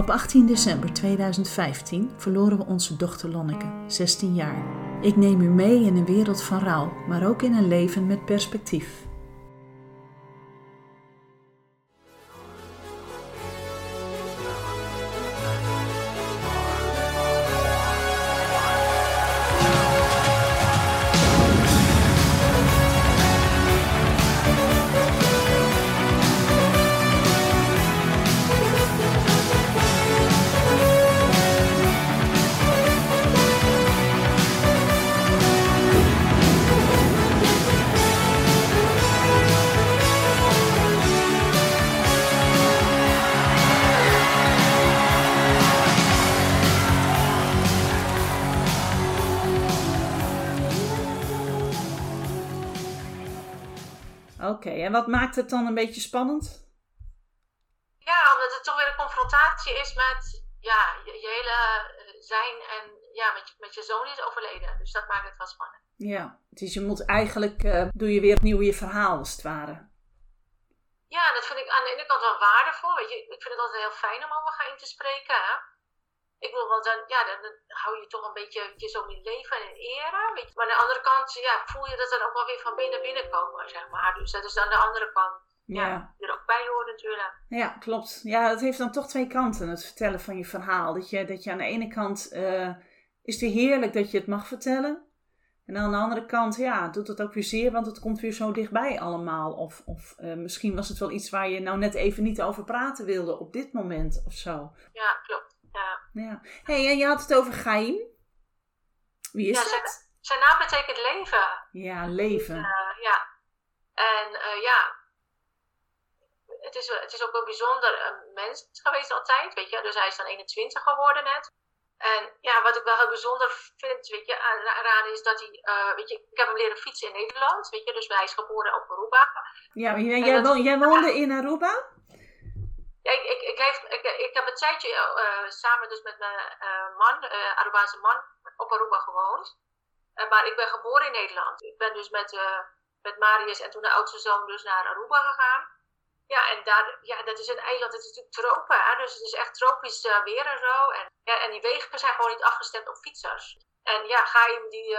Op 18 december 2015 verloren we onze dochter Lonneke, 16 jaar. Ik neem u mee in een wereld van rouw, maar ook in een leven met perspectief. Oké, en wat maakt het dan een beetje spannend? Ja, omdat het toch weer een confrontatie is met ja, je, je hele eh, zijn en ja, met, je, met je zoon is overleden. Dus dat maakt het wel spannend. Ja, dus je moet eigenlijk, eh, doe je weer opnieuw je verhaal als het ware. Ja, dat vind ik aan de ene kant wel waardevol. Weet je, ik vind het altijd heel fijn om over gaan in te spreken. Hè? Ik wil wel dan, ja, dan, dan hou je toch een beetje je zoon in leven en in ere. Weet je. Maar aan de andere kant ja, voel je dat dan ook wel weer van binnen binnenkomen, zeg maar. Dus dat is dan de andere kant. Ja, Ja. er ook bij hoort natuurlijk. Ja, klopt. Ja, het heeft dan toch twee kanten, het vertellen van je verhaal. Dat je, dat je aan de ene kant eh, is het heerlijk dat je het mag vertellen. En aan de andere kant, ja, doet het ook weer zeer, want het komt weer zo dichtbij allemaal. Of, of eh, misschien was het wel iets waar je nou net even niet over praten wilde op dit moment of zo. Ja, klopt. Ja. Hey, en je had het over Chaim. Wie is Ja, dat? zijn, zijn naam betekent leven. Ja, leven. Eh, ja. En eh, ja, het is, wel- het is ook een bijzonder mens geweest altijd, weet je. Dus hij is dan 21 geworden net. En ja, wat ik wel heel bijzonder vind, weet je, aan is dat hij, eh, weet je, ik heb hem leren fietsen in Nederland, weet je. Dus hij is geboren op Aruba. Ja, maar jij, dat- jij woonde in Aruba? Ja, ik, ik, ik, ik, heb een tijdje eh, samen dus met mijn eh, man, eh Arubaanse man, op Aruba gewoond. Maar ik ben geboren in Nederland. Ik ben dus met, met Marius en toen de oudste zoon dus naar Aruba gegaan. Ja, en daar, ja, dat is een eiland, het is natuurlijk tropen, dus het is echt tropisch weer en zo. En, ja, en die wegen zijn gewoon niet afgestemd op fietsers. En ja, Gaim, die,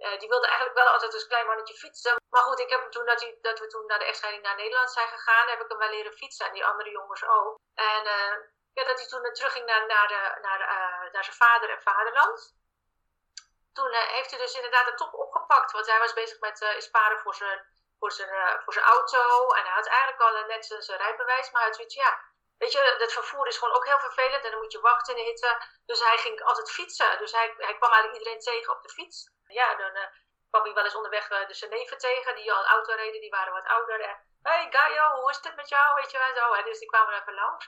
eh, die wilde eigenlijk wel altijd als klein mannetje fietsen. Maar goed, ik heb hem toen dat, dat we toen na de echtscheiding naar Nederland zijn gegaan, heb ik hem wel leren fietsen. En die andere jongens ook. En eh, ja, dat hij toen terugging naar, naar, de, naar, eh, naar zijn vader en vaderland. Toen heeft hij dus inderdaad het top opgepakt. Want hij was bezig met sparen voor zijn, voor, zijn, voor zijn auto. En hij had eigenlijk al net zijn, zijn rijbewijs. Maar hij had zoiets, ja, weet je, dat vervoer is gewoon ook heel vervelend. En dan moet je wachten in de hitte. Dus hij ging altijd fietsen. Dus hij, hij kwam eigenlijk iedereen tegen op de fiets. Ja, dan eh, kwam hij wel eens onderweg eh, de zijn neven tegen. Die al auto reden, die waren wat ouder. En, hey Gaio, hoe is het met jou? Weet je wel zo. En dus die kwamen even langs.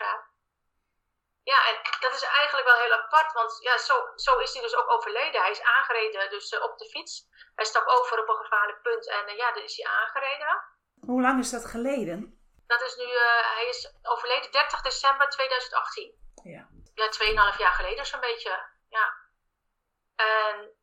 Ja, en dat is eigenlijk wel heel apart, want ja, zo, zo is hij dus ook overleden. Hij is aangereden dus eh, op de fiets. Hij stak over op een gevaarlijk punt en ja, dan is hij aangereden. Hoe lang is dat geleden? Dat is nu, eh, hij is overleden 30 december 2018. Ja. Ja, 2,5 jaar geleden zo'n beetje. Ja. En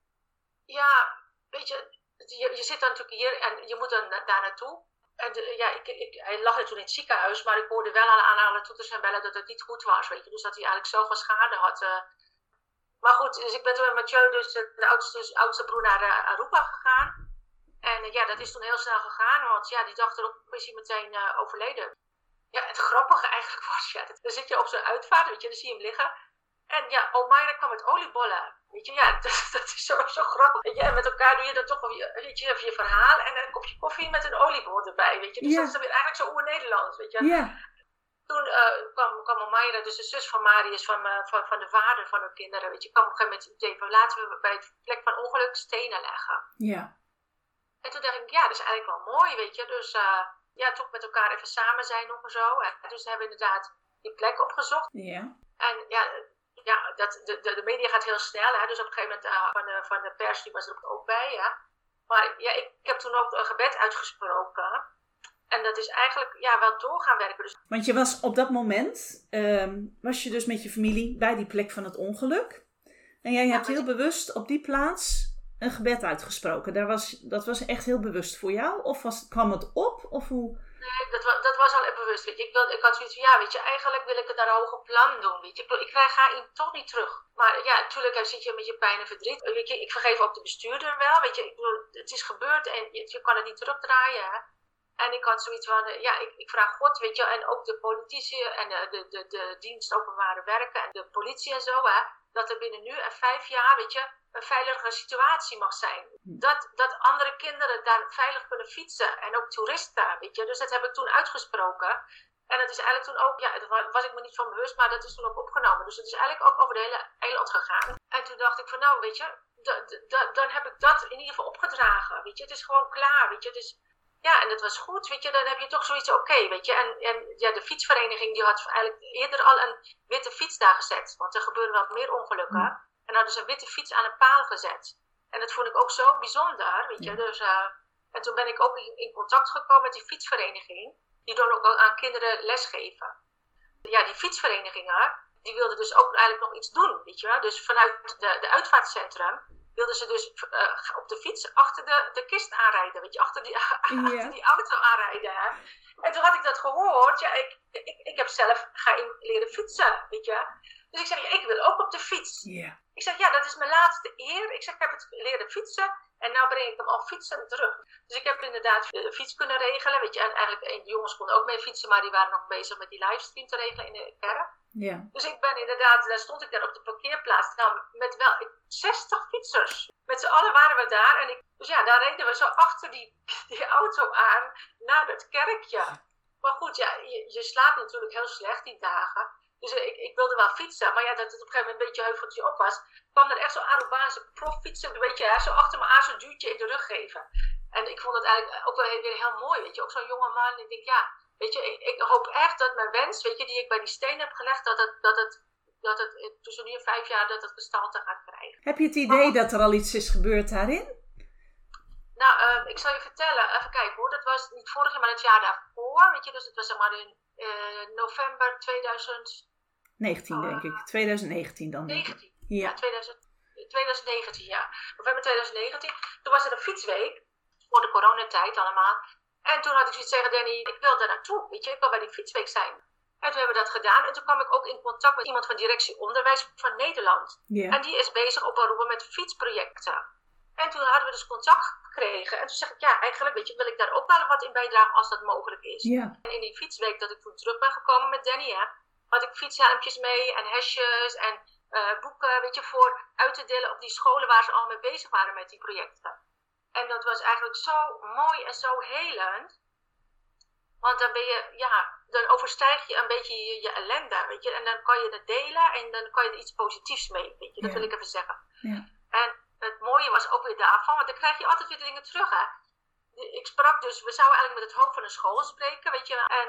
ja, weet je, je, je zit dan natuurlijk hier en je moet dan daar naartoe. En de- ja, ik, ik, hij lag er toen in het ziekenhuis, maar ik hoorde wel aan, aan alle toeters en bellen dat het niet goed was, weet je. Dus dat hij eigenlijk zoveel schade had. eh. Maar goed, dus ik ben toen met Mathieu, dus de oudste, dus oudste broer, naar eh, Aruba gegaan. En eh, ja, dat is toen heel snel gegaan, want ja, die dag erop is hij meteen eh, overleden. Ja, het grappige eigenlijk was, ja, dat- dan zit je op zo'n uitvaart, weet je, dan zie je hem liggen. En ja, Omaira kwam met oliebollen. Weet je, ja, dat, dat is zo, zo grappig. Weet je, en met elkaar doe je dan toch je, weet je, even je verhaal en een kopje koffie met een oliebol erbij, weet je. Dus dat is dan weer eigenlijk zo oer-Nederlands, weet je. Ja. Toen eh, kwam, kwam Omaira, dus de zus van Marius, van, van, van de vader van hun kinderen, weet je, kwam op een gegeven moment het idee van laten we bij het plek van ongeluk stenen leggen. Ja. En toen dacht ik, ja, dat is eigenlijk wel mooi, weet je. Dus eh, ja, toch met elkaar even samen zijn nog en zo. En dus hebben we inderdaad die plek opgezocht. Ja. En ja, ja dat, de, de, de media gaat heel snel. Hè? Dus op een gegeven moment uh, van, de, van de pers, die was er ook bij. Ja? Maar ja, ik, ik heb toen ook een gebed uitgesproken. En dat is eigenlijk ja, wel door gaan werken. Dus... Want je was op dat moment, ehm, was je dus met je familie bij die plek van het ongeluk. En jij hebt heel bewust op die plaats een gebed uitgesproken. Daar was, dat was echt heel bewust voor jou? Of was, kwam het op? Of hoe... Nee, dat, was, dat was al bewust. Ik, ik had zoiets van, ja, weet je, eigenlijk wil ik het naar een hoger plan doen. Weet je. Ik, haar in toch niet terug. Maar ja, natuurlijk zit je met je pijn en verdriet. Weet je, ik vergeef ook de bestuurder wel. Weet je, het is gebeurd en je, kan het niet terugdraaien. En ik had zoiets van, eh, ja, ik, ik, vraag God, weet je, en ook de politici en de, de, de, de dienst openbare werken en de politie en zo, hè, dat er binnen nu en vijf jaar, weet je, een veilige situatie mag zijn. Dat, dat andere kinderen daar veilig kunnen fietsen en ook toeristen, weet je. Dus dat heb ik toen uitgesproken. En dat is eigenlijk toen ook, ja, daar was ik me niet van bewust, maar dat is toen ook opgenomen. Dus het is eigenlijk ook over de hele eiland gegaan. En toen dacht ik van, nou, weet je, dan heb ik dat in ieder geval opgedragen, weet je. Het is gewoon klaar, weet je. Het is, ja, en dat was goed, weet je, dan heb je toch zoiets, oké, weet je. En, en ja, de fietsvereniging die had eigenlijk eerder al een witte fiets daar gezet. Want er gebeuren wel meer ongelukken. Mm. En hadden ze een witte fiets aan een paal gezet. En dat vond ik ook zo bijzonder, weet je. Dus, uh, en toen ben ik ook in, in, contact gekomen met die fietsvereniging. Die dan ook aan kinderen lesgeven. Ja, die fietsverenigingen, die wilden dus ook eigenlijk nog iets doen, weet je. Dus vanuit de, de uitvaartcentrum wilden ze dus uh, op de fiets achter de, de kist aanrijden. Weet je, achter die, achter die auto aanrijden. Hè? En toen had ik dat gehoord. Ja, ik, ik, ik heb zelf gaan leren fietsen, weet je. Dus ik zeg, ja, ik wil ook op de fiets. Yeah. Ik zeg, ja, dat is mijn laatste eer. Ik zeg, ik heb het leren fietsen. En nu breng ik hem al fietsen terug. Dus ik heb inderdaad de fiets kunnen regelen. Weet je, en eigenlijk, de jongens konden ook mee fietsen, maar die waren nog bezig met die livestream te regelen in de kerk. Ja. Dus ik ben inderdaad, daar stond ik daar op de parkeerplaats. Nou, met wel 60 fietsers. Met z'n allen waren we daar. En ik, dus ja, daar reden we zo achter die, die auto aan naar het kerkje. Maar goed, ja, je, je slaapt natuurlijk heel slecht die dagen. Dus ik, ik wilde wel fietsen, maar ja, dat het op een gegeven moment een beetje heuveltje op was, kwam er echt zo'n Arubaanse proffietsen, een beetje hè, zo achter me aan zo'n duwtje in de rug geven. En ik vond het eigenlijk ook wel weer heel mooi, weet je, ook zo'n jonge man. Ik denk, ja, weet je, ik, ik, hoop echt dat mijn wens, weet je, die ik bij die steen heb gelegd, dat het, dat het, dat het tussen nu en vijf jaar, dat het gestalte gaat krijgen. Heb je het idee dat er al iets is gebeurd daarin? Nou, uh, ik zal je vertellen, even kijken hoor, dat was niet vorig jaar, maar het jaar daarvoor, weet je, dus het was zeg maar in uh, november 2000. 19, denk ik. 2019 dan. 19. Ja, ja 2000, 2019, ja. November 2019. Toen was er een fietsweek. Voor de coronatijd allemaal. En toen had ik zoiets zeggen, Danny, ik wil daar naartoe. Weet je, ik wil bij die fietsweek zijn. En toen hebben we dat gedaan. En toen kwam ik ook in contact met iemand van directie onderwijs van Nederland. Yeah. En die is bezig op Aruba met fietsprojecten. En toen hadden we dus contact gekregen. En toen zeg ik, ja, eigenlijk weet je, wil ik daar ook wel wat in bijdragen als dat mogelijk is. Yeah. En in die fietsweek dat ik toen terug ben gekomen met Danny, hè, had ik fietshelmpjes mee en hesjes en uh, boeken, weet je, voor uit te delen op die scholen waar ze al mee bezig waren met die projecten. En dat was eigenlijk zo mooi en zo helend. Want dan ben je, ja, dan overstijg je een beetje je, je ellende, weet je. En dan kan je het delen en dan kan je er iets positiefs mee, weet je. Dat Ja. wil ik even zeggen. Ja. En het mooie was ook weer daarvan, want dan krijg je altijd weer dingen terug, hè. Ik sprak dus, we zouden eigenlijk met het hoofd van een school spreken, weet je. En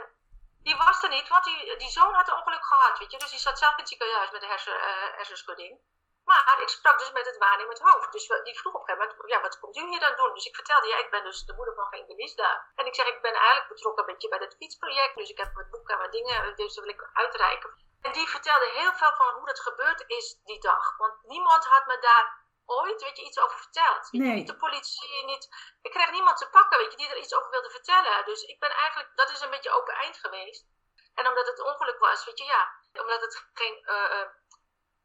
die was er niet, want die, die zoon had een ongeluk gehad, weet je. Dus die zat zelf in het ziekenhuis met een hersen, uh, hersenschudding. Maar ik sprak dus met het waarnemend hoofd. Dus die vroeg op een gegeven moment, ja, wat komt u hier dan doen? Dus ik vertelde, ja, ik ben dus de moeder van geen Denise En ik zeg, ik ben eigenlijk betrokken een beetje bij het fietsproject. Dus ik heb wat boeken en wat dingen, dus dat wil ik uitreiken. En die vertelde heel veel van hoe dat gebeurd is die dag. Want niemand had me daar ooit, weet je, iets over verteld. Nee. Niet de politie, niet... Ik kreeg niemand te pakken, weet je, die er iets over wilde vertellen. Dus ik ben eigenlijk, dat is een beetje open eind geweest. En omdat het ongeluk was, weet je, ja, omdat het geen uh, uh,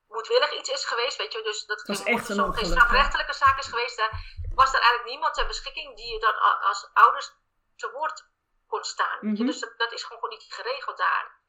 moedwillig iets is geweest, weet je, dus dat was geen, geen strafrechtelijke zaak is geweest, daar was er eigenlijk niemand ter beschikking die je dan als ouders te woord kon staan. Mhm. Dus dat, dat is gewoon niet geregeld daar.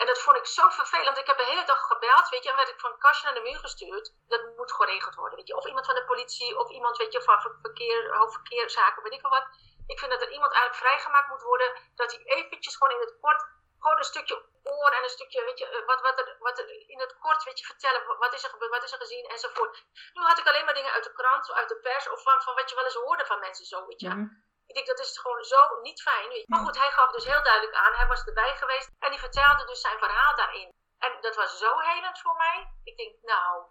En dat vond ik zo vervelend. Ik heb de hele dag gebeld, weet je, en werd ik van kastje naar de muur gestuurd. Dat moet geregeld worden, weet je. Of iemand van de politie, of iemand, weet je, van ver- verkeer, hoofdverkeerszaken, weet ik wel wat. Ik vind dat er iemand eigenlijk vrijgemaakt moet worden, dat hij eventjes gewoon in het kort, gewoon een stukje oor en een stukje, weet je, eh, wat, wat, er, wat er in het kort, weet je, vertellen, wa- wat is er gebeurd, wat is er gezien, enzovoort. Nu had ik alleen maar dingen uit de krant, uit de pers, of van, van wat je wel eens hoorde van mensen zo, weet je. Mhm. Ik denk dat is gewoon zo niet fijn. Maar goed, hij gaf dus heel duidelijk aan, hij was erbij geweest en die vertelde dus zijn verhaal daarin. En dat was zo helend voor mij. Ik denk, nou,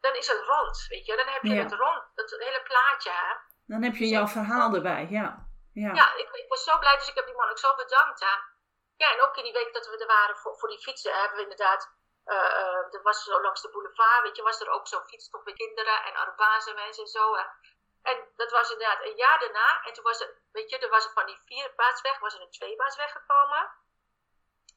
dan is het rond, weet je. Dan heb je Ja. het rond, dat hele plaatje, hè. Dan heb je jouw verhaal erbij, ja. Ja, Ja, ik, ik was zo blij, dus ik heb die man ook zo bedankt. Hè. Ja, en ook in die week dat we er waren voor, voor die fietsen, hebben we inderdaad. eh, er was zo langs de boulevard, weet je, was er ook zo'n fietstocht met kinderen en Arubaanse mensen en zo. Hè. En dat was inderdaad een jaar daarna. En toen was er, weet je, er was er van die vierbaansweg, was er een tweebaansweg gekomen.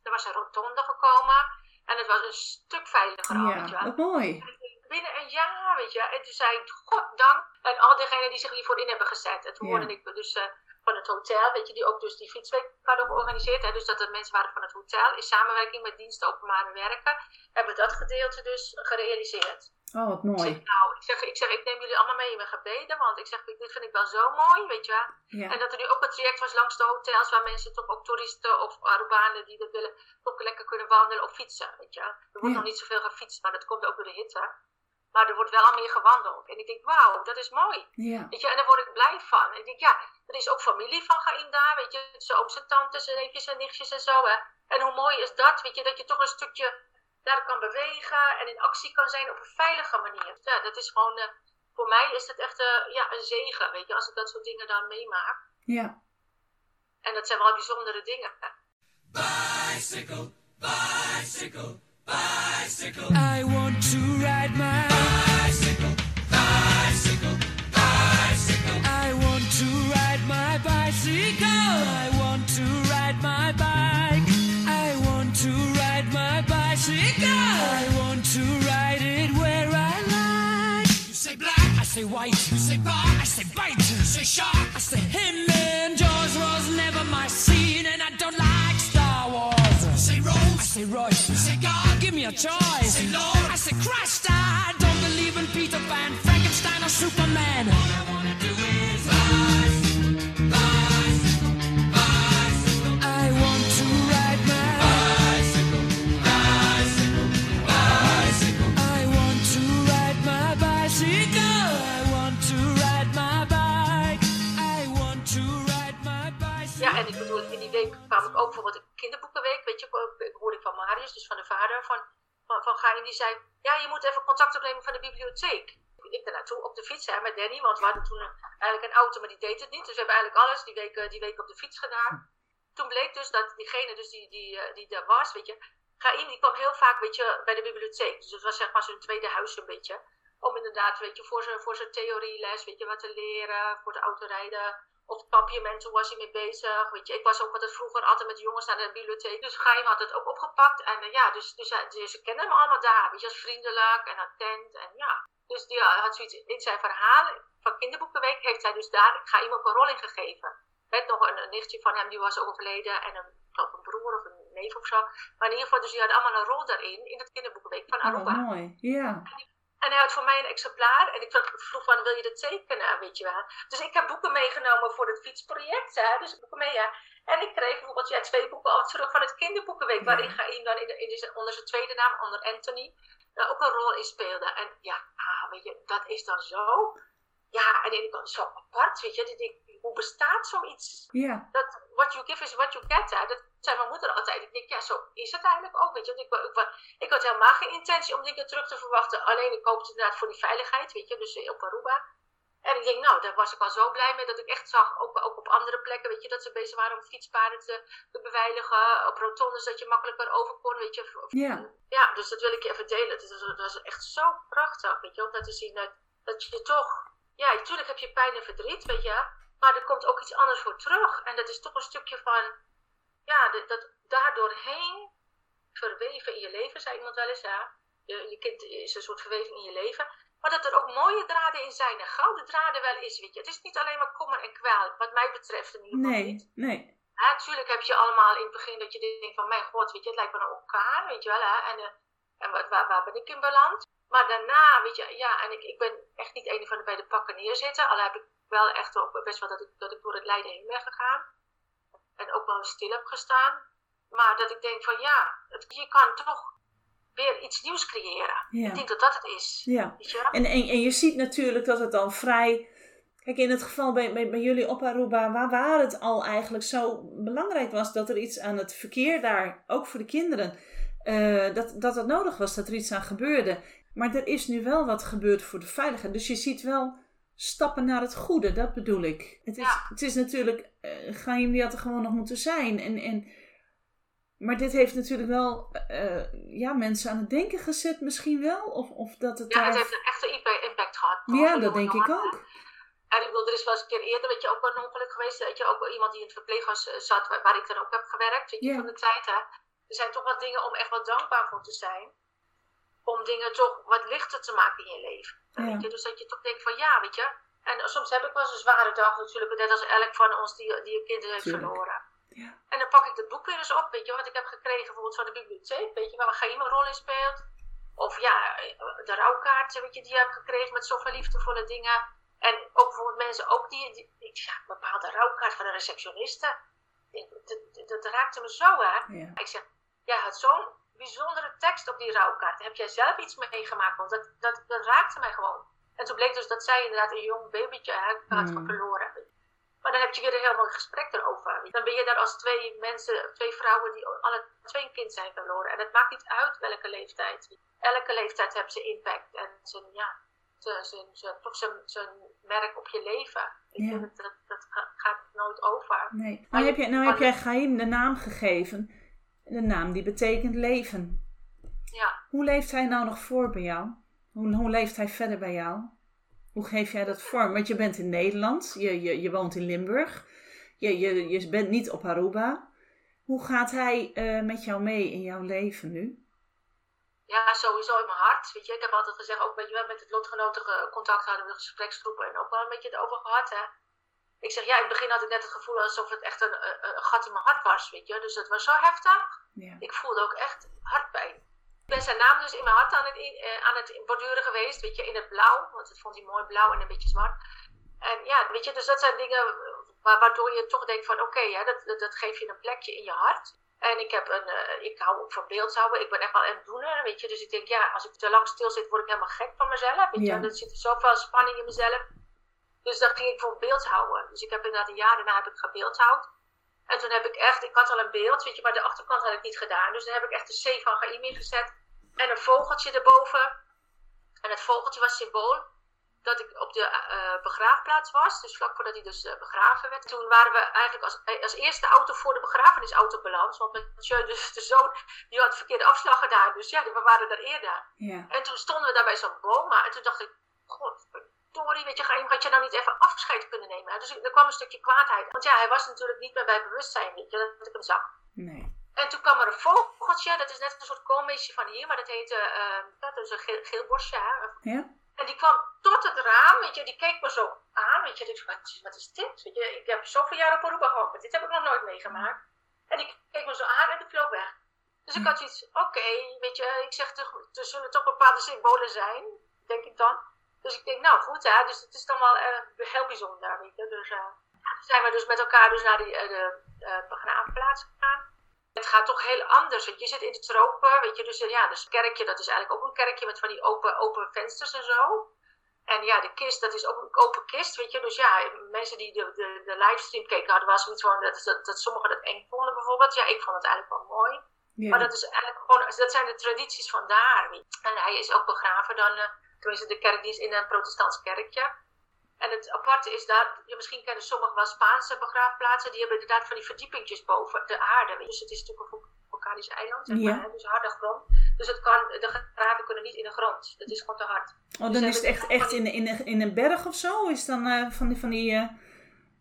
Er was een rotonde gekomen. En het was een stuk veiliger al, weet je ja wel. wat mooi. Binnen een jaar, weet je. En toen zei ik, goddank. En al diegenen die zich hiervoor in hebben gezet. En toen Ja. hoorde ik dus eh, van het hotel, weet je, die ook dus die fietsweek hadden georganiseerd. Hè, dus dat er mensen waren van het hotel. In samenwerking met diensten openbare werken. Hebben we dat gedeelte dus gerealiseerd. Oh, wat Ik zeg, mooi. nou, ik zeg, ik zeg, ik neem jullie allemaal mee in mijn gebeden. Want ik zeg, dit vind ik wel zo mooi, weet je wel. Ja, En dat er nu ook een traject was langs de hotels waar mensen toch ook toeristen of Arubanen die dat willen, toch lekker kunnen wandelen of fietsen. Weet je. Er wordt Ja. nog niet zoveel gefietst, maar dat komt ook door de hitte. Maar er wordt wel al meer gewandeld. En ik denk, wauw, dat is mooi. ja, Weet je, en daar word ik blij van. En ik denk, ja, er is ook familie van Gaïm daar, weet je. Zijn ooms en tantes en neefjes en nichtjes en zo, hè. En hoe mooi is dat, weet je, dat je toch een stukje daar kan bewegen en in actie kan zijn op een veilige manier. Ja, dat is gewoon, eh, voor mij is het echt eh, ja, een zegen, weet je, als ik dat soort dingen dan meemaak. ja. En dat zijn wel bijzondere dingen. bicycle, bicycle, bicycle. I want to ride my say shark, I say him. And Jaws was never my scene, and I don't like Star Wars. You say Rose, I say Royce. You say God, give me a choice. Say Lord, I say Christ. I don't believe in Peter Pan, Frankenstein, or Superman. Ook bijvoorbeeld in kinderboekenweek, weet je, ik- ik van Marius, dus van de vader van, van, van die zei, ja, je moet even contact opnemen van de bibliotheek. Ik daar naartoe op de fiets, hè, met Danny, want we hadden toen eigenlijk een auto, maar die deed het niet. Dus we hebben eigenlijk alles die week, eh, die week op de fiets gedaan. Toen bleek dus dat diegene dus die, die, eh, die daar was, weet je, Gain die kwam heel vaak, weet je, bij de bibliotheek. Dus het was zeg maar zijn tweede huis een beetje. Om inderdaad, weet je, voor zijn, voor zijn theorieles, weet je, wat te leren, voor de autorijden. Of het toen was hij mee bezig. Weet je, ik was ook altijd vroeger altijd met jongens naar de bibliotheek. Dus Geim had het ook opgepakt. En eh, ja, dus, dus, dus ze kennen hem allemaal daar. Weet je, als vriendelijk en attent. En ja. Dus die ja, had zoiets in zijn verhaal van Kinderboekenweek heeft hij dus daar Geim ook een rol in gegeven. Met nog een, een nichtje van hem die was overleden. En een, ik een broer of een neef of zo. Maar in ieder geval, dus die hadden allemaal een rol daarin. In het Kinderboekenweek van Oh, Aruba. mooi. Ja, En hij had voor mij een exemplaar. En ik vroeg- van, wil je dat tekenen, weet je wel. Dus ik heb boeken meegenomen voor het fietsproject. Hè? Dus boeken mee, ja. En ik kreeg bijvoorbeeld ja, twee boeken al terug van het kinderboekenweek. Waarin Gaim dan in de, in de, onder zijn tweede naam, onder Anthony, daar ook een rol in speelde. En ja, ah, weet je, dat is dan zo... Ja, en ik zo apart, weet je. Denk ik, hoe bestaat zoiets? ja, dat what you give is what you get. Hè? Dat zei mijn moeder altijd. Ik denk, ja, zo is het eigenlijk ook. Weet je? Want Ik, ik, ik, ik had helemaal geen intentie om dingen terug te verwachten. Alleen ik hoopte inderdaad voor die veiligheid, weet je, dus eh, op Aruba. En ik denk, nou, daar was ik al zo blij mee dat ik echt zag, ook, ook op andere plekken, weet je, dat ze bezig waren om fietspaden te, te beveiligen. Op rotondes dat je makkelijker over kon, weet je. Ja, ja, dus dat wil ik je even delen. Het is, dat is echt zo prachtig, weet je, om dat te zien. Dat, dat je toch, ja, natuurlijk heb je pijn en verdriet, weet je. Maar er komt ook iets anders voor terug. En dat is toch een stukje van, ja, dat, dat daardoorheen verweven in je leven, zei iemand wel eens, ja. Je, je kind is een soort verweven in je leven. Maar dat er ook mooie draden in zijn en gouden draden wel is, weet je. Het is niet alleen maar kommer en kwaal, wat mij betreft in ieder geval niet. nee, nee. Ja, natuurlijk heb je allemaal in het begin dat je denkt van, mijn god, weet je, het lijkt me een orkaan, weet je wel, hè. En, eh, en waar, waar ben ik in beland? Maar daarna, weet je, ja, en ik, ik ben echt niet een van de bij de pakken neerzitten. Al heb ik wel echt ook best wel dat ik, dat ik door het lijden heen ben gegaan. En ook wel stil heb gestaan. Maar dat ik denk van, ja, het, je kan toch weer iets nieuws creëren. Ja. Ik denk dat dat het is. Ja. Weet je? En, en, en je ziet natuurlijk dat het dan vrij. Kijk, in het geval bij, bij, bij jullie op Aruba, waar, waar het al eigenlijk zo belangrijk was dat er iets aan het verkeer daar, ook voor de kinderen, eh, dat, dat het nodig was dat er iets aan gebeurde. Maar er is nu wel wat gebeurd voor de veiligheid. Dus je ziet wel stappen naar het goede, dat bedoel ik. Het is, Ja. het is natuurlijk, uh, Gaim die had er gewoon nog moeten zijn. En, en, maar dit heeft natuurlijk wel eh, ja, mensen aan het denken gezet misschien wel. Of, of dat het Ja, daar... het heeft een echte impact gehad. Ja, dat de denk ik ook. En ik bedoel, er is wel eens een keer eerder, weet je, ook wel een ongeluk geweest. Weet je, ook iemand die in het verpleeghuis eh, zat, waar, waar ik dan ook heb gewerkt, weet je, Ja. van de tijd. Hè. Er zijn toch wat dingen om echt wat dankbaar voor te zijn. Dingen toch wat lichter te maken in je leven. Ja. Weet je? Dus dat je toch denkt van ja, weet je. En soms heb ik wel eens een zware dag natuurlijk, net als elk van ons die, die een kind heeft Tuurlijk. verloren. Ja. En dan pak ik dat boek weer eens op, weet je, wat ik heb gekregen bijvoorbeeld van de bibliotheek, weet je, waar Gaim een rol in speelt. Of ja, de rouwkaart, weet je, die je hebt gekregen met zoveel liefdevolle dingen. En ook bijvoorbeeld mensen ook die, die ik, ja, een bepaalde rouwkaart van de receptioniste. Dat, dat, dat raakte me zo aan. Ja. Ik zeg, jij had zo'n bijzondere tekst op die rouwkaart. Heb jij zelf iets meegemaakt? Want dat, dat, dat raakte mij gewoon. En toen bleek dus dat zij inderdaad een jong babytje had Hmm. verloren. Maar dan heb je weer een heel mooi gesprek erover. Dan ben je daar als twee mensen, twee vrouwen die alle twee een kind zijn verloren. En het maakt niet uit welke leeftijd. Elke leeftijd heeft zijn impact en zijn, ja, zijn, zijn, zijn, toch zijn, zijn merk op je leven. Ik Ja. vind dat, dat, dat ga- gaat nooit over. Nee. Maar Nou heb, je- nou heb jij Gaim de naam gegeven. De naam die betekent leven. Ja. Hoe leeft hij nou nog voor bij jou? Hoe, hoe leeft hij verder bij jou? Hoe geef jij dat vorm? Want je bent in Nederland, je, je, je woont in Limburg, je, je, je bent niet op Aruba. Hoe gaat hij eh, met jou mee in jouw leven nu? Ja, sowieso in mijn hart. Weet je, ik heb altijd gezegd, ook weet je wel, met het lotgenoten ge- contact hadden we de gespreksgroepen en ook wel een beetje het over gehad. Hè. Ik zeg, ja, in het begin had ik net het gevoel alsof het echt een, gat in mijn hart was, weet je. Dus dat was zo heftig. Ja. Ik voelde ook echt hartpijn. Ik ben zijn naam dus in mijn hart aan het, in- eh, aan het borduren geweest, weet je, in het blauw. Want dat vond hij mooi blauw en een beetje zwart. En ja, weet je, dus dat zijn dingen wa- waardoor je toch denkt van, oké, ja, dat, dat, dat geeft je een plekje in je hart. En ik, heb een, eh, ik hou ook van beeldhouden. Ik ben echt wel een doener, weet je. Dus ik denk, ja, als ik te lang stil zit, word ik helemaal gek van mezelf. Weet je. Ja. Er zit zoveel spanning in mezelf. Dus dan ging ik voor beeldhouden. Dus ik heb inderdaad een jaar daarna heb ik gebeeldhouwd. En toen heb ik echt, ik had al een beeld, weet je, maar de achterkant had ik niet gedaan. Dus dan heb ik echt de C van Gaim ingezet. En een vogeltje erboven. En het vogeltje was symbool dat ik op de eh, begraafplaats was. Dus vlak voordat hij dus eh, begraven werd. Toen waren we eigenlijk als, eh, als eerste auto voor de begrafenisauto beland. Want Mathieu, dus de zoon, die had de verkeerde afslag gedaan. Dus ja, we waren daar eerder. Ja. En toen stonden we daar bij zo'n boom. En toen dacht ik, god, Tori, weet je, Gaim, had je nou niet even afscheid kunnen nemen? Dus er kwam een stukje kwaadheid. Want ja, hij was natuurlijk niet meer bij bewustzijn, weet je, dat ik hem zag. Nee. En toen kwam er een vogeltje, dat is net een soort koolmeesje van hier, maar dat heette, eh, dat is een geel, geel bosje. Hè? Ja? En die kwam tot het raam, weet je, die keek me zo aan, weet je. Dus, wat, is- wat is dit? Weet je, ik heb zoveel jaar op Aruba maar dit heb ik nog nooit meegemaakt. En die keek me zo aan en die vloog weg. Dus ik had iets, oké, weet je, ik zeg, toch, er zullen toch bepaalde symbolen zijn, denk ik dan. Dus ik denk, nou goed, hè, dus het is dan wel eh, heel bijzonder, weet je. Dus toen zijn we dus met elkaar dus naar die, eh, de begraafplaats gegaan. Het gaat toch heel anders. Want je zit in de tropen, weet je, dus ja, dus het kerkje, dat is eigenlijk ook een kerkje met van die open, open vensters en zo. En ja, de kist, dat is ook een open kist, weet je. Dus ja, mensen die de, de, de livestream keken hadden wel zoiets van dat, dat, dat sommigen dat eng vonden bijvoorbeeld. Ja, ik vond het eigenlijk wel mooi. Ja. Maar dat is eigenlijk gewoon, dat zijn de tradities van daar. En hij is ook begraven dan, tenminste de kerk die is in een protestants kerkje. En het aparte is dat, je misschien kennen sommigen wel Spaanse begraafplaatsen, die hebben inderdaad van die verdiepingjes boven de aarde. Dus het is natuurlijk een vulkanisch eiland, zeg Ja. maar, hè, dus harde grond. Dus het kan, de graven kunnen niet in de grond. Dat is gewoon te hard. Oh, Dus dan is het echt, echt in, in, een- in een berg of zo? Is dan eh, van die... Van die eh,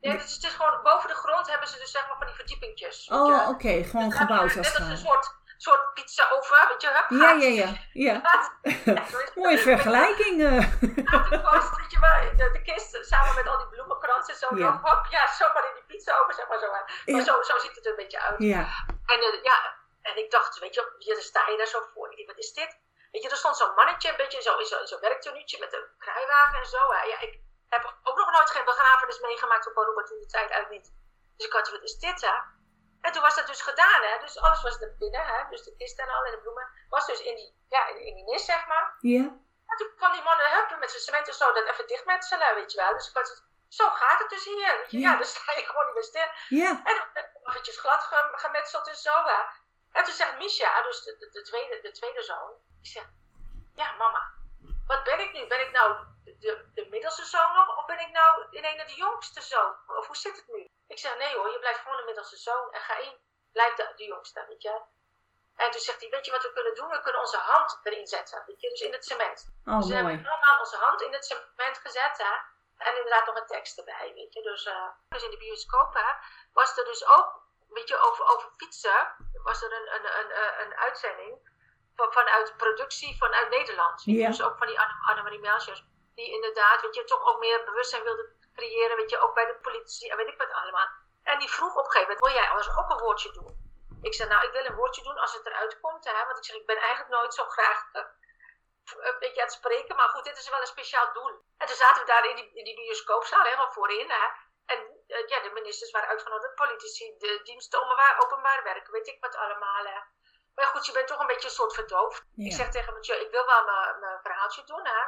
Ja, dus het is gewoon, boven de grond hebben ze dus zeg maar van die verdiepingjes. Oh, oké. Gewoon Dus gebouwd als Net het als een soort, soort pizza oven, weet je, hup, Ja, gaat. ja, ja. ja. Zo. Mooie vergelijking. eh. Uit de kast, weet je wel, de, de kist samen met al die bloemenkransen zo. Ja. Hop, hop, ja, zomaar in die pizza oven, zeg maar zo. Ja. Maar zo, zo ziet het er een beetje uit. Ja. En eh, ja, en ik dacht, weet je, je, dan sta je daar zo voor. Ik dacht, wat is dit? Weet je, er stond zo'n mannetje, een beetje zo in zo'n zo werktenuutje met een kruiwagen en zo. Ja, ik heb ook nog nooit geen begrafenis meegemaakt op Aruba toen de tijd uit niet. Dus ik had, wat is dit, hè? En toen was dat dus gedaan, hè? Dus alles was er binnen, hè? Dus de kist en al en de bloemen. Was dus in die, ja, in, in die nis, zeg maar. Ja. En toen kwam die man hup, met zijn cement en zo dat even dichtmetselen, weet je wel. Dus ik had het, zo gaat het dus hier. Weet je? Ja. Ja, dan sta je gewoon niet meer stil. Ja. En dan eventjes glad gem- gemetseld en zo. Hè. En toen zegt Misha, dus de, de, de tweede, de tweede zoon, die zegt, ja mama, wat ben ik nu? Ben ik nou de, de middelste zoon nog of ben ik nou in een de jongste zoon? Of hoe zit het nu? Ik zeg, nee hoor, je blijft gewoon de middelste zoon en ga in, blijf de, de jongste, weet je. En toen zegt hij, weet je wat we kunnen doen? We kunnen onze hand erin zetten, weet je, dus in het cement. Oh, dus we hebben allemaal onze hand in het cement gezet, hè. En inderdaad nog een tekst erbij, weet je. Dus, eh, dus in de bioscoop, hè, was er dus ook, weet je, over, over fietsen, was er een, een, een, een, een uitzending van, vanuit productie vanuit Nederland. Dus ook van die Anne- Annemarie Melsjes, die inderdaad, weet je, toch ook meer bewustzijn wilde creëren, weet je, ook bij de politie en weet ik wat allemaal. En die vroeg op een gegeven moment, wil jij anders ook een woordje doen? Ik zei, nou, ik wil een woordje doen als het eruit komt, hè, want ik zeg, ik ben eigenlijk nooit zo graag eh, een beetje aan het spreken, maar goed, dit is wel een speciaal doel. En toen zaten we daar in die, in die bioscoopzaal helemaal voorin, hè. En eh, ja, de ministers waren uitgenodigd, de politici, de diensten openbaar, openbaar werk, weet ik wat allemaal, hè. Maar goed, je bent toch een beetje een soort verdoofd. Ik zeg tegen Mathieu, ik wil wel mijn, mijn verhaaltje doen, hè.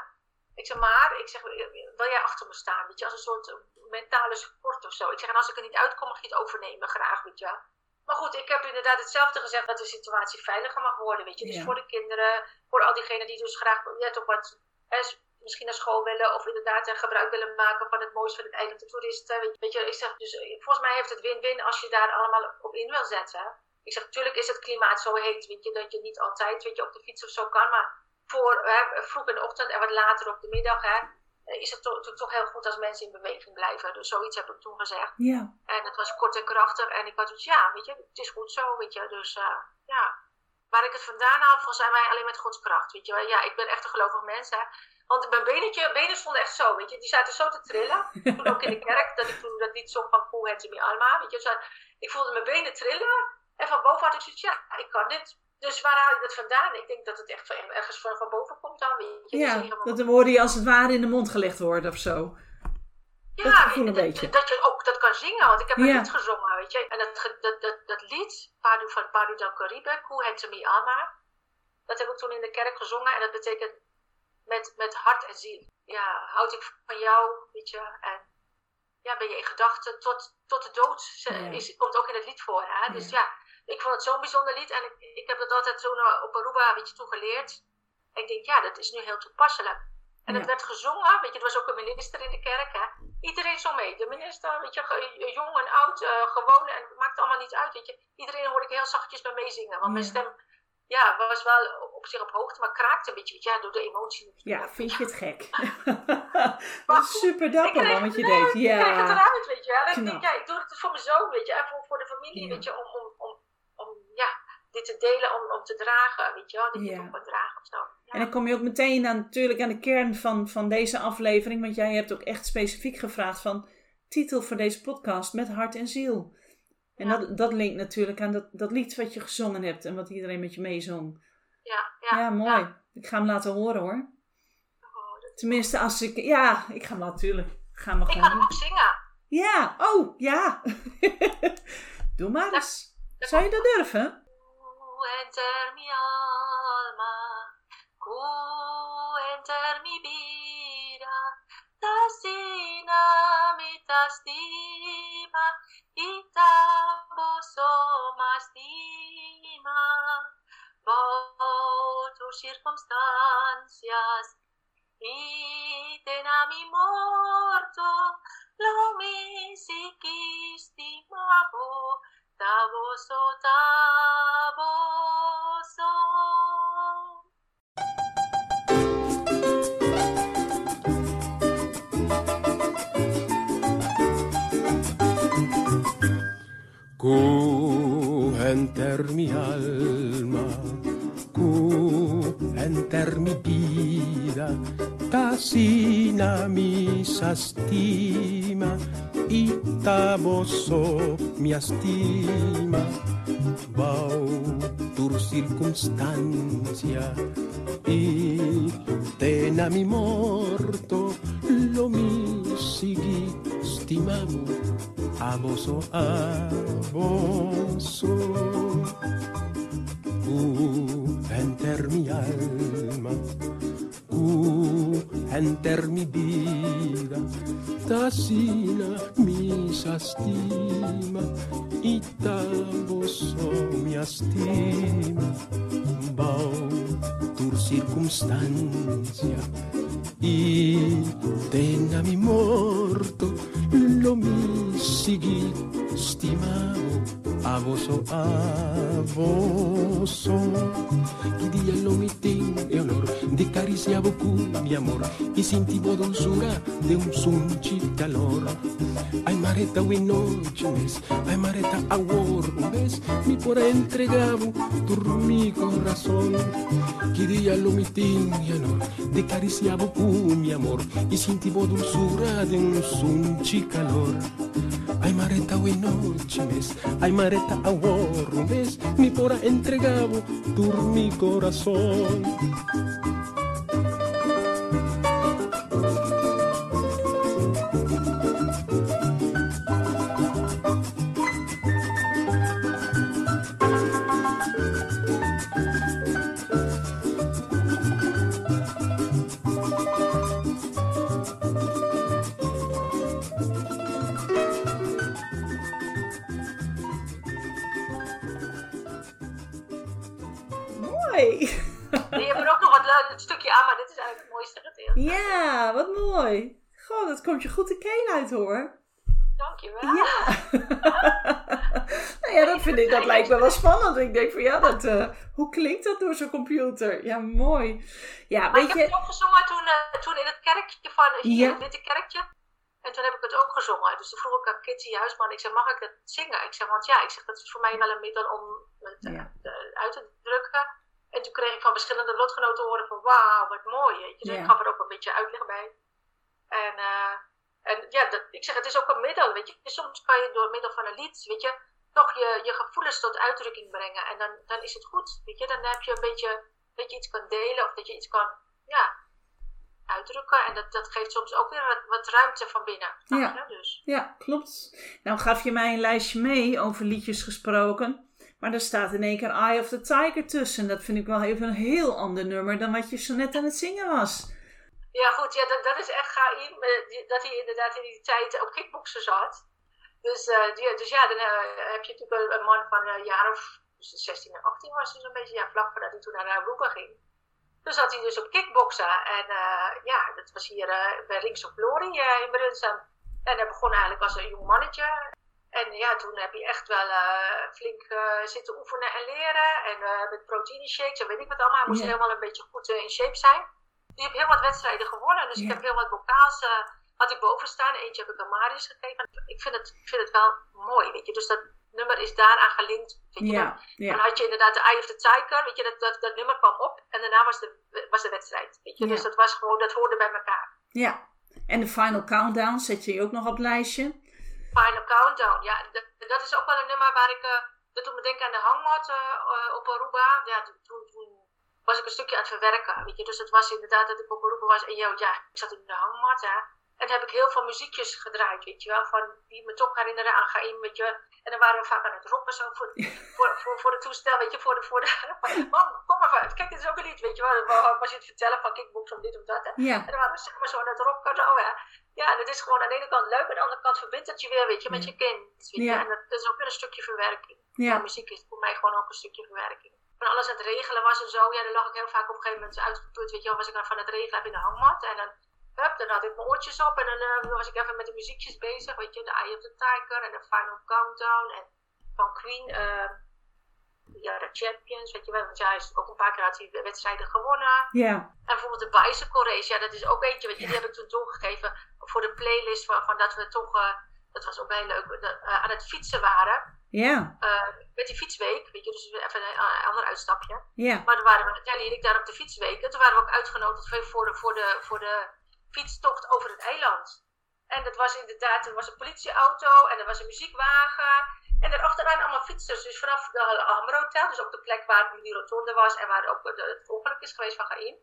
Ik zeg, maar, ik zeg, wil jij achter me staan, weet je, als een soort eh, mentale support of zo. Ik zeg, en als ik er niet uitkom, mag je het overnemen, graag, weet je. Maar goed, ik heb inderdaad hetzelfde gezegd, dat de situatie veiliger mag worden, weet je. Dus Ja. voor de kinderen, voor al diegenen die dus graag, ja, toch wat, hè, misschien naar school willen, of inderdaad eh, gebruik willen maken van het mooiste van het eiland, de toeristen, weet je. Weet je, ik zeg, dus eh, volgens mij heeft het win-win als je daar allemaal op in wil zetten. Ik zeg, natuurlijk is het klimaat zo heet, weet je, dat je niet altijd, weet je, op de fiets of zo kan, maar voor hè, vroeg in de ochtend en wat later op de middag, hè, eh, is het to- toch heel goed als mensen in beweging blijven. Dus zoiets heb ik toen gezegd. Ja, En het was kort en krachtig. En ik had dus, ja, weet je, het is goed zo, weet je. Dus uh, ja, waar ik het vandaan haal, volgens mij alleen met Gods kracht, weet je. Ja, ik ben echt een gelovig mens, hè. Want mijn benetje, benen stonden echt zo, weet je. Die zaten zo te trillen. Toen ook in de kerk, dat ik toen dat lied zong van Cool Hands Me Alma, weet je. Dus, ik voelde mijn benen trillen. En van boven had ik zoiets, ja, ik kan dit. Dus waar haal je dat vandaan? Ik denk dat het echt van, ergens van, van boven komt dan, weet je. Ja ieder geval- dat de woorden je als het ware in de mond gelegd worden of zo. dat gevoel een dat, beetje. Dat je ook dat kan zingen, want ik heb een Ja. lied gezongen, weet je. En dat, dat, dat, dat lied, Padu van Padu dan Caribe, me Alma, dat heb ik toen in de kerk gezongen. En dat betekent met, met hart en ziel. Ja, houd ik van jou, weet je. En ja, ben je in gedachten tot, tot de dood. Ze- Ja. Is, komt ook in het lied voor, hè. Dus Ja. ja, ik vond het zo'n bijzonder lied. En ik, ik heb dat altijd zo naar- op Aruba, weet je, toen geleerd. En ik denk, ja, dat is nu heel toepasselijk. En het Ja. werd gezongen, weet je, er was ook een minister in de kerk, hè. Iedereen zong mee. De minister, weet je, jong en oud, eh, gewoon, en het maakt allemaal niet uit, weet je. Iedereen hoorde ik heel zachtjes bij meezingen, want mijn Ja. stem, ja, was wel op zich op hoogte, maar kraakte een beetje, weet je, ja, door de emotie. Ja, vind je het gek? Maar super dapper man wat je deed. Ik kreeg het Ja, eruit, weet je. Ik denk, ja, ik doe het voor mijn zoon, weet je, en voor, voor de familie, Ja. weet je, om, ja, dit te delen, om, om te dragen, weet je wel, dat je het dragen of zo. Ja. en dan kom je ook meteen aan, natuurlijk aan de kern van, van deze aflevering. Want jij hebt ook echt specifiek gevraagd van titel voor deze podcast met hart en ziel. En Ja. dat, dat linkt natuurlijk aan dat, dat lied wat je gezongen hebt en wat iedereen met je meezong. ja, ja, Ja, mooi. Ik ga hem laten horen hoor. Oh, dat- Tenminste, als ik. Ja, ik ga hem natuurlijk. Ik ga hem Ik zingen. Ja, oh ja. Doe maar eens. Zou je dat durven? enter mi alma, cu enter mi vida, Tasina mi tastima, Ita vos omastima, Votu circumstancias, Ite mi morto, lo enter mi alma, enter mi vida, tasina mi sastima, itaboso mi astima, vautur circunstancia, tena mi Amoso, amoso, uh, enter mi alma, uh, enter mi vida, tasina mi astima, y taboso mi astima, bau tur circunstancia, y tenga mi amor. seguir, stimavo, avoso, avoso. Chi dia nome tem e olor, de cariciavo con mi amor, e sentivo dulzura de un sunci calor. Ai mareta we noche mes, ai mareta awor mes, mi pora entregavo, dormi con razón. Chi dia nome tem e olor, de cariciavo mi amor, e sentivo dulzura de un sunci calor. Ay mareta noches, ay mareta aguorrumes, mi pora entregabo por mi corazón. Die hebben ook nog wat leuk het stukje aan, maar dit is eigenlijk het mooiste gedeelte. Ja, wat mooi. Goh, dat komt je goed de keel uit hoor. Dankjewel. Ja. nou ja, dat vind ik, dat lijkt me wel spannend. Ik denk van ja, dat, eh, hoe klinkt dat door zo'n computer? Ja, mooi. Ja, Maar weet ik heb je, het ook gezongen toen, eh, toen in het kerkje van hier, Ja. het witte kerkje. En toen heb ik het ook gezongen. Dus toen vroeg ik aan Kitty Huisman, ik zeg, mag ik dat zingen? Ik zeg, want ja, ik zeg, dat is voor mij wel een middel om het Ja. eh, uit te drukken. En toen kreeg ik van verschillende lotgenoten te horen van, wauw, wat mooi. Weet je. Dus ik gaf er ook een beetje uitleg bij. En, eh, en ja, dat, ik zeg, het is ook een middel, weet je. Soms kan je door middel van een lied, weet je, toch je, je gevoelens tot uitdrukking brengen. En dan, dan is het goed, weet je. Dan heb je een beetje, dat je iets kan delen of dat je iets kan, ja, uitdrukken. En dat, dat geeft soms ook weer wat, wat ruimte van binnen. Ja. Dus. ja, klopt. Nou gaf je mij een lijstje mee over liedjes gesproken. Maar er staat in één keer Eye of the Tiger tussen. Dat vind ik wel even een heel ander nummer dan wat je zo net aan het zingen was. Ja, goed, ja, dat, dat is echt Gaim, eh, dat hij inderdaad in die tijd op kickboksen zat. Dus, eh, dus ja, dan eh, heb je natuurlijk een, man van een jaar of dus 16 en 18 was hij zo'n beetje, ja, vlak voordat hij toen naar Aruba ging. Dus zat hij dus op kickboksen en ja, dat was hier bij Rings of Glory in Brunsum. En hij begon eigenlijk als een jong mannetje. En ja, toen heb je echt wel eh, flink eh, zitten oefenen en leren. En eh, met proteïne shakes en weet ik wat allemaal. Hij moest helemaal een beetje goed in shape zijn. Die heb heel wat wedstrijden gewonnen. Dus ik heb heel wat bokaals had ik boven staan. Eentje heb ik aan Marius gegeven. Ik vind het, ik vind het wel mooi, weet je. Dus dat nummer is daaraan gelinkt. Weet je. Dan, Ja, dan ja, had je inderdaad de Eye of the Tiger. Weet je, dat, dat, dat nummer kwam op. En daarna was de, was de wedstrijd. Weet je. Dus dat was gewoon, dat hoorde bij elkaar. ja. En de Final Countdown zet je ook nog op het lijstje. Final Countdown. Ja, dat, is ook wel een nummer waar ik. eh, dat doet me denken aan de hangmat eh, eh, op Aruba. Ja, toen, toen was ik een stukje aan het verwerken. Weet je. Dus het was inderdaad dat ik op Aruba was. En joh, ja, ik zat in de hangmat. Hè. En dan heb ik heel veel muziekjes gedraaid, weet je wel. Van, die me toch herinneren aan Gaim, weet je. En dan waren we vaak aan het rocken zo voor, voor, voor, voor het toestel, weet je. Voor de, voor de, mam, kom maar uit. Kijk, dit is ook een lied, weet je wel. Dan was je het vertellen van kickbox of dit of dat. Hè. Ja, En dan waren we samen zo aan het rocken zo, hè. Ja, en het is gewoon aan de ene kant leuk, aan de andere kant verbindt het je weer, weet je, met je kind. Weet je? Ja. En dat, dat is ook weer een stukje verwerking. Ja. muziek is voor mij gewoon ook een stukje verwerking. Van alles aan het regelen was en zo, ja, dan lag ik heel vaak op een gegeven moment uitgeput, weet je wel, was ik dan van het regelen heb in de hangmat. En dan, hup, dan had ik mijn oortjes op en dan eh, was ik even met de muziekjes bezig, weet je, de Eye of the Tiger en de Final Countdown en van Queen, eh, ja, de Champions, weet je wel, want ja, hij is ook een paar keer had hij wedstrijden gewonnen. ja, En bijvoorbeeld de bicycle race, ja, dat is ook eentje, weet je, die heb ik toen doorgegeven voor de playlist van, van dat we toch, eh, dat was ook heel leuk, eh, aan het fietsen waren. ja, met die fietsweek, weet je, dus even een ander uitstapje. ja, Maar toen waren we, Nelly en ik daar op de fietsweek, en toen waren we ook uitgenodigd voor- voor de, voor de, voor de fietstocht over het eiland. En dat was inderdaad, er was een politieauto en er was een muziekwagen. En erachteraan allemaal fietsers. Dus vanaf de Amro-hotel, dus ook de plek waar nu die rotonde was en waar ook het ongeluk is geweest van Gaim.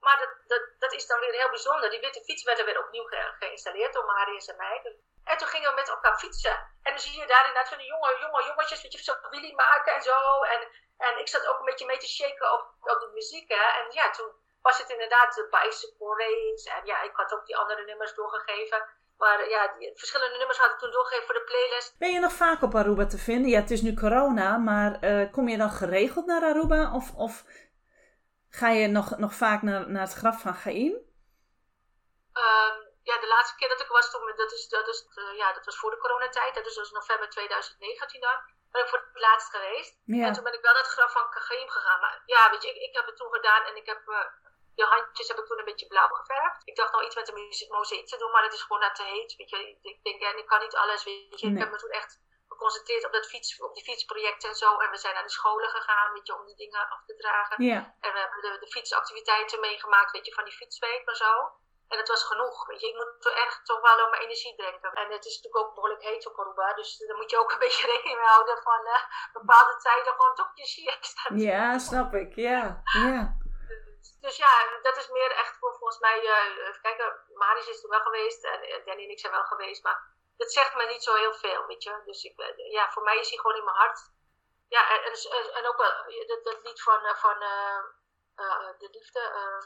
Maar dat, dat, dat is dan weer heel bijzonder. Die witte fiets werd er weer opnieuw ge- geïnstalleerd door Marius en mij. En toen gingen we met elkaar fietsen. En dan zie je daar inderdaad van die jonge, jonge jongetjes, weet je, zo Willy maken en zo. En, en ik zat ook een beetje mee te shaken op, op de muziek. Hè. En ja, toen was het inderdaad de bicycle race. En ja, ik had ook die andere nummers doorgegeven. Maar ja, die verschillende nummers had ik toen doorgegeven voor de playlist. Ben je nog vaak op Aruba te vinden? Ja, het is nu corona, maar eh, kom je dan geregeld naar Aruba? Of, of ga je nog, nog vaak naar, naar het graf van Gaim? Ehm, ja, de laatste keer dat ik was toen, dat, is, dat, is, eh, ja, dat was voor de coronatijd. Dat is dus november 2019 dan. Ben ik voor het laatst geweest. Ja. En toen ben ik wel naar het graf van Kagaim gegaan. Maar ja, weet je, ik, ik heb het toen gedaan en ik heb... eh, de handjes heb ik toen een beetje blauw geverfd. Ik dacht nou iets met de mozaïek te doen, maar het is gewoon net te heet. Weet je. Ik denk, en ik kan niet alles. Weet je. Nee. Ik heb me toen echt geconcentreerd op, dat fiets, op die fietsprojecten en zo. En we zijn naar de scholen gegaan, weet je, om die dingen af te dragen. En we hebben de, de fietsactiviteiten meegemaakt, weet je, van die fietsweek en zo. En dat was genoeg, weet je. Ik moet toch echt toch wel aan mijn energie denken. En het is natuurlijk ook behoorlijk heet op Aruba. Dus daar moet je ook een beetje rekening mee houden van eh, bepaalde tijden gewoon toch je siesta. ja snap ik. Ja, ja. Dus ja, dat is meer echt voor volgens mij, eh, even kijken, Marius is er wel geweest en eh, Danny en ik zijn wel geweest, maar dat zegt me niet zo heel veel, weet je. Dus ik, eh, ja, voor mij is hij gewoon in mijn hart. Ja, en, en, en ook wel dat, dat lied van, van de liefde,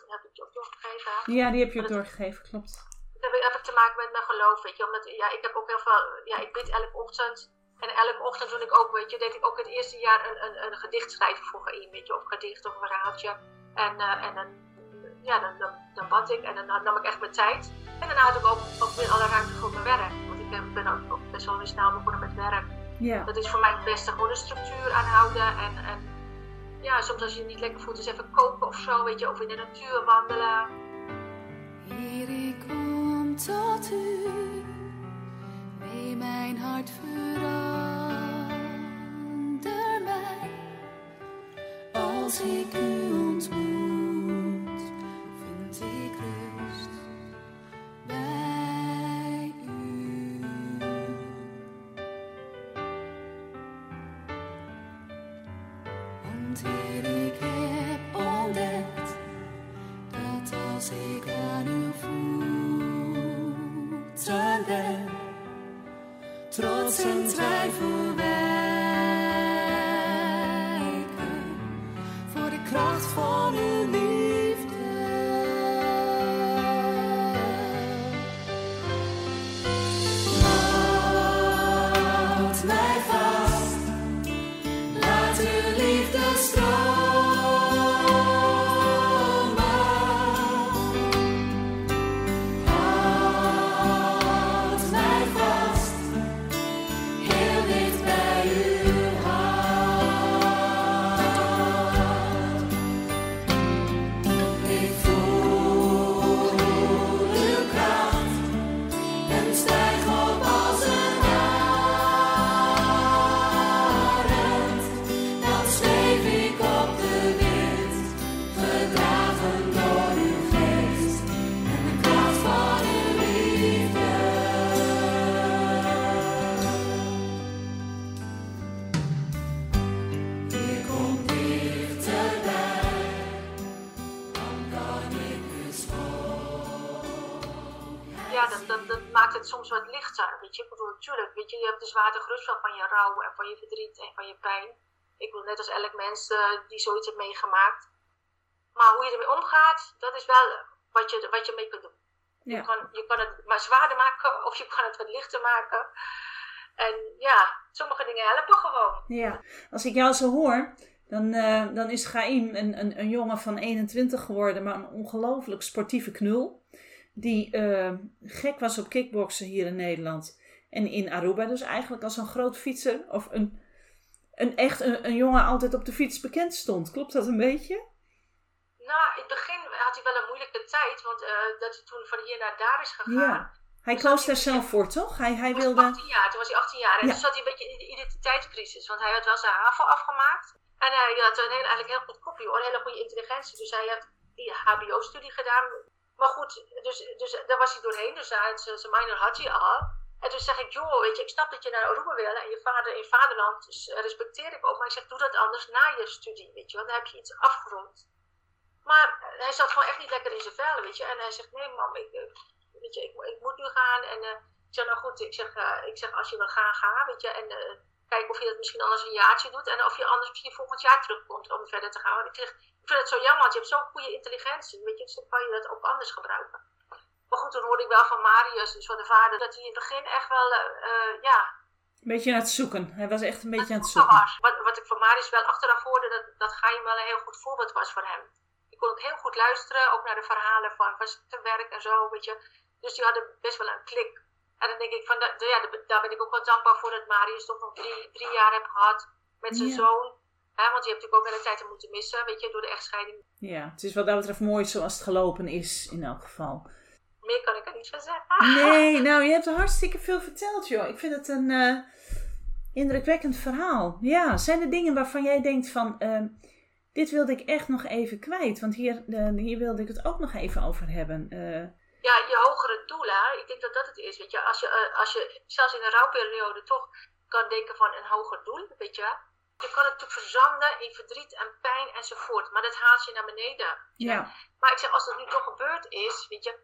heb ik je ook doorgegeven. Ja, die heb je ook doorgegeven, klopt. Dat heb ik te maken met mijn geloof, weet je. Omdat, ja, ik heb ook heel veel, ja, ik bid elke ochtend. En elke ochtend doe ik ook, weet je, deed ik ook het eerste jaar een, een, een gedicht schrijven voor Gaïm, weet je. Of gedicht of een verhaaltje. En, eh, en dan, ja, dan, dan, dan bad ik en dan nam ik echt mijn tijd. En daarna had ik ook, ook weer alle ruimte voor mijn werk. Want ik ben, ben ook, ook best wel weer snel begonnen met werk. Ja, Dat is voor mij het beste, gewoon een structuur aanhouden. En, en ja, soms als je je niet lekker voelt, is even koken of zo, weet je. Of in de natuur wandelen. Heer, ik kom tot u, mee mijn hart verander mij. Als ik u ben, trots en twijfel wijken voor de kracht van de zwaarte wel van je rouw en van je verdriet en van je pijn. Ik bedoel, net als elk mens eh, die zoiets heeft meegemaakt. Maar hoe je ermee omgaat, dat is wel wat je, wat je mee kunt doen. Je, kan, je kan het maar zwaarder maken of je kan het wat lichter maken. En ja, sommige dingen helpen gewoon. Ja, als ik jou zo hoor, dan, eh, dan is Gaim een, een, een jongen van 21 geworden, maar een ongelooflijk sportieve knul. Die eh, gek was op kickboksen hier in Nederland. En in Aruba dus eigenlijk als een groot fietser. Of een, een echt een, een jongen altijd op de fiets bekend stond. Klopt dat een beetje? Nou, in het begin had hij wel een moeilijke tijd, want eh, dat hij toen van hier naar daar is gegaan. Ja. Hij koos daar zelf voor, toch? Hij, hij Toen was hij wilde... 18 jaar, toen was hij 18 jaar. En Ja. toen zat hij een beetje in de identiteitscrisis. Want hij had wel zijn HAVO afgemaakt. En hij had een hele, eigenlijk heel goed kopje een hele goede intelligentie. Dus hij had die HBO-studie gedaan. Maar goed, dus, dus daar was hij doorheen. Dus hij zijn minor had hij al. En toen zeg ik, joh, weet je, ik snap dat je naar Aruba wil. En je vader in vaderland dus, eh, respecteer ik ook. Maar ik zeg, doe dat anders na je studie, weet je. Want dan heb je iets afgerond. Maar eh, hij zat gewoon echt niet lekker in zijn vel, weet je. En hij zegt, nee mam, ik, eh, weet je, ik, ik moet nu gaan. En ik zeg, nou goed, ik zeg, ik zeg als je wil gaan, ga, weet je. En, kijken of je dat misschien anders een jaartje doet. En of je anders misschien volgend jaar terugkomt om verder te gaan. Ik, zeg, ik vind het zo jammer, want je hebt zo'n goede intelligentie. Weet je, dus dan kan je dat ook anders gebruiken. Maar goed, toen hoorde ik wel van Marius, dus van de vader, dat hij in het begin echt wel, eh, eh, ja, Een beetje aan het zoeken. Hij was echt een beetje aan het zoeken was. Wat, wat ik van Marius wel achteraf hoorde, dat, dat Geim wel een heel goed voorbeeld was voor hem. Ik kon ook heel goed luisteren, ook naar de verhalen van, van zijn werk en zo, weet je. Dus die hadden best wel een klik. En dan denk ik van, ja, da- daar ben ik ook wel dankbaar voor dat Marius toch nog drie, drie jaar heb gehad met zijn Ja. zoon. Hè, want je hebt natuurlijk ook wel een tijd moeten missen, weet je, door de echtscheiding. Ja, het is wat dat betreft mooi zoals het gelopen is in elk geval. Meer kan ik er niet van zeggen. Nee, nou, je hebt er hartstikke veel verteld, joh. Ik vind het een eh, indrukwekkend verhaal. Ja, zijn er dingen waarvan jij denkt van... ehm, dit wilde ik echt nog even kwijt, want hier, eh, hier wilde ik het ook nog even over hebben. Eh, ja, je hogere doelen, ik denk dat dat het is. Weet je, als je, als je zelfs in een rouwperiode toch kan denken van een hoger doel, weet je. Je kan het natuurlijk verzanden in verdriet en pijn enzovoort, maar dat haalt je naar beneden. ja, Maar ik zeg, als dat nu toch gebeurd is, weet je,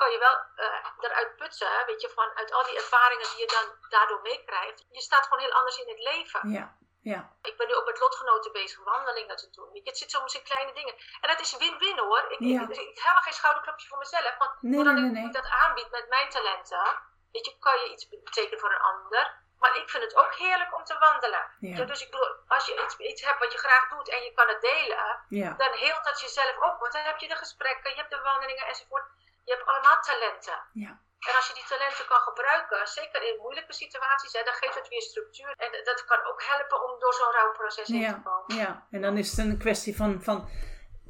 kan je wel eh, eruit putsen, weet je, van uit al die ervaringen die je dan daardoor meekrijgt. Je staat gewoon heel anders in het leven. ja, ja, Ik ben nu ook met lotgenoten bezig, wandelingen te doen. Weet je, het zit soms in kleine dingen. En dat is win-win hoor. Ik, Ja. ik, ik, ik heb geen schouderklopje voor mezelf. Want Nee, doordat nee, ik nee, dat aanbied met mijn talenten, weet je, kan je iets betekenen voor een ander. Maar ik vind het ook heerlijk om te wandelen. Ja. Ja, dus ik bedoel, als je iets, iets hebt wat je graag doet en je kan het delen, ja, dan heelt dat jezelf ook. Want dan heb je de gesprekken, je hebt de wandelingen enzovoort. Je hebt allemaal talenten. ja. En als je die talenten kan gebruiken, zeker in moeilijke situaties, hè, dan geeft het weer structuur. En dat kan ook helpen om door zo'n rouwproces heen te komen. ja, en dan is het een kwestie van, van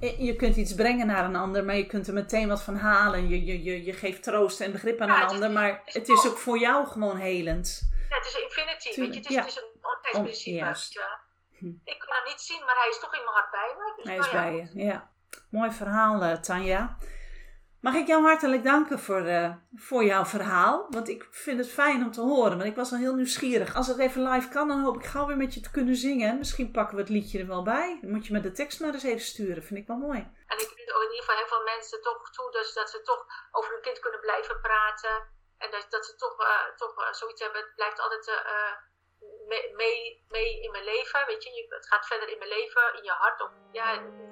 eh, je kunt iets brengen naar een ander, maar je kunt er meteen wat van halen. Je, je, je, je geeft troost en begrip aan Ja, een is- ander, maar het is ook voor jou gewoon helend. Ja, het is infinity, Tuurlijk, weet je. Het is, ja. het is een ontheidsprincipe. Hm. Ik kan hem niet zien, maar hij is toch in mijn hart bij me. Dus Hij nou is bij je, ja. Mooi verhaal, eh, Tanja. Mag ik jou hartelijk danken voor, eh, voor jouw verhaal? Want ik vind het fijn om te horen, want ik was al heel nieuwsgierig. Als het even live kan, dan hoop ik gauw weer met je te kunnen zingen. Misschien pakken we het liedje er wel bij. Dan moet je me de tekst maar eens even sturen, vind ik wel mooi. En ik vind ook in ieder geval heel veel mensen toch toe, dus dat ze toch over hun kind kunnen blijven praten. En dat, dat ze toch, eh, toch eh, zoiets hebben, het blijft altijd mee, mee, mee in mijn leven, weet je. je. Het gaat verder in mijn leven, in je hart. Of, ja,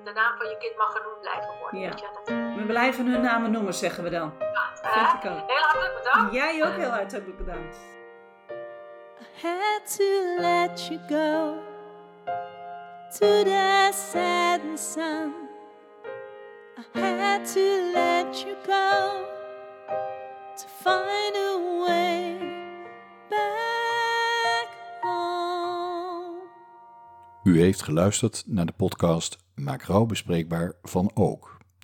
de naam van je kind mag genoemd blijven worden, Ja. weet je. Dat, We blijven hun namen noemen, zeggen we dan. hè? Vind ik ook. Heel hartelijk bedankt. Jij ook heel hartelijk bedankt. I had to let you go to the setting sun. I had to let you go to find a way back home. U heeft geluisterd naar de podcast Maak rouw bespreekbaar van Ook,